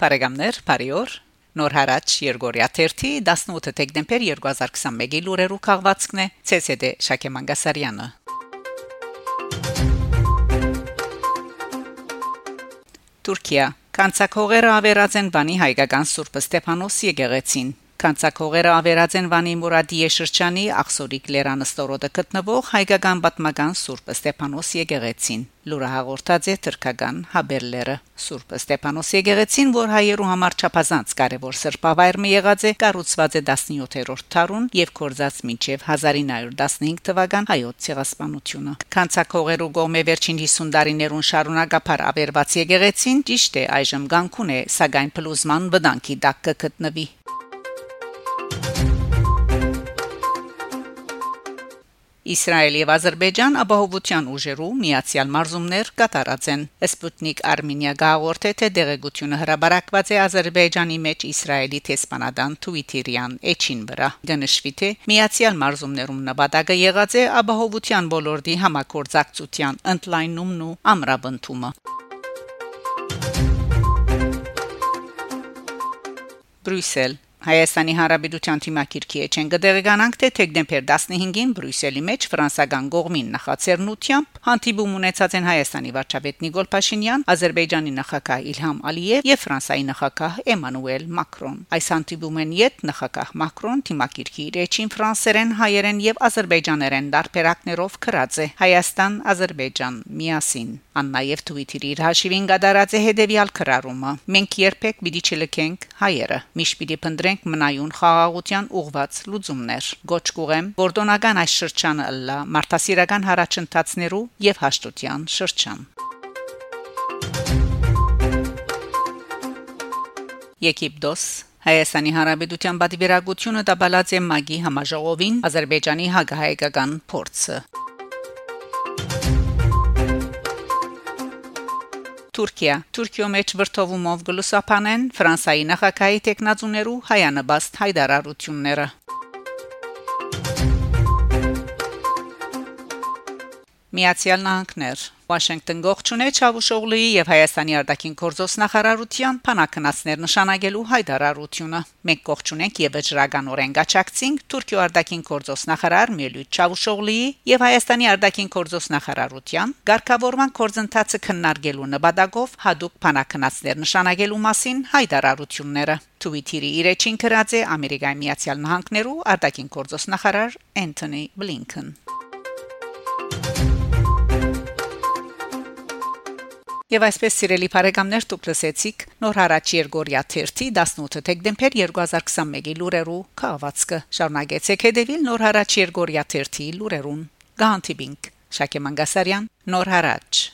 Բարեկամներ, բարիօր։ Նոր հարաճ Երգորիա 3-ի 18 դեկտեմբեր 2021-ի լուրերու քաղվածքն է ՑՍԴ Շակե Մանգասարյանը։ Թուրքիա. Կանցակողերը ավերած են բանի հայկական Սուրբ Ստեփանոս եկեղեցին Կանցակողերը ավերած են Վանի Մուրադիե շրջանի Աղսորիկ Լերանստորոդը գտնվող հայկական պատմական Սուրբ Ստեփանոս եկեղեցին։ Լուրը հաղորդած է թրկական Հաբերլերը։ Սուրբ Ստեփանոս եկեղեցին, որ հայերու համար չափազանց կարևոր սրբավայր մի եղած է, կառուցված է 17-րդ դարուն եւ կորզած մինչեւ 1915 թվական հայոց ցեղասպանությունը։ Կանցակողերու գոմե վերջին 50 տարիներուն շարունակապար ավերված եկեղեցին ճիշտ է այժմ գանկուն է, սակայն փլուզման վտանգի տակ կգտնվի։ Իսրայել եւ Ադրբեջան ապահովության ուժերու միացյալ մարզումներ կատարած են։ Սպուտնիկ Արմենիա գաղորդե թե դեղեցությունը հրաբարակված է Ադրբեջանի մեջ Իսրայելի տեսփանադան Թվիտերյան էջին վրա։ Գնշվի թե միացյալ մարզումներում նպատակը եղած է ապահովության ոլորտի համակորձակցության ընդլայնումն ու ամրապնդումը։ Բրյուսել Հայաստանի Հանրապետության թիմակիրքի էջեն գդերգանանք թե դեկտեմբեր 15-ին Բրյուսելի մեջ ֆրանսական գողմին նախաձեռնությամբ հանդիպում ունեցած են Հայաստանի վարչապետ Նիկոլ Փաշինյան, Ադրբեջանի նախագահ Իլհամ Ալիև եւ Ֆրանսայի նախագահ Էմանուել Մակրոն։ Այս հանդիպումեն յետ նախագահ Մակրոն թիմակիրքի իր էջին ֆրանսերեն, հայերեն եւ ադրբեջաներեն դարբերակներով քրած է Հայաստան-Ադրբեջան միասին։ Ան նաեւ Twitter-ի իր հաշիվին գդարած է հետեւյալ քրարումը. Մենք երբեք պիտի չլքենք հայերը։ Միշտ պիտի փնտրենք կընտրենք մնայուն խաղաղության ուղված լուծումներ։ Գոչ կուղեմ, որդոնական այս շրջանը ըլլա մարդասիրական հարաճընթացներու եւ հաշտության շրջան։ Եգիպտոս Հայաստանի Հանրապետության պատվիրակությունը տաբալած է Մագի համաժողովին Ադրբեջանի հագահայկական փորձը Թուրքիա Թուրքիո մեջ վրթովումով գլուսապանեն Ֆրանսայի նախագահի տեխնազուներու հայանաբաստ հայդարարությունները Միացյալ Նահանգներ Վաշինգտոն գողջունե Չավուշօղլուի եւ Հայաստանի արտաքին գործոս նախարարության փանակնացներ նշանակելու հայտարարությունը։ Մենք գողջունենք եւ վճռականորեն գաչակցինք Թուրքիո արտաքին գործոս նախարար Մելուտ Չավուշօղլուի եւ Հայաստանի արտաքին գործոս նախարարության ղեկավարման կորձընթացը քննարկելու նպատակով հadoop փանակնացներ նշանակելու մասին հայտարարությունները։ Twitter-ի իր էջին գրած է Ամերիկայի Միացյալ Նահանգներու արտաքին գործոս նախարար Անթոնի Բլինքեն։ Եվ այսպես սիրելի բարեկամներ դուք լսեցիք նոր հարաճ Երգորիա 1-ի 18 դեկտեմբեր 2021-ի լուրերու քաղվածքը շարունակեցեք հետևել նոր հարաճ Երգորիա 1-ի լուրերուն գանտիբինգ Շակե Մանգասարյան նոր հարաճ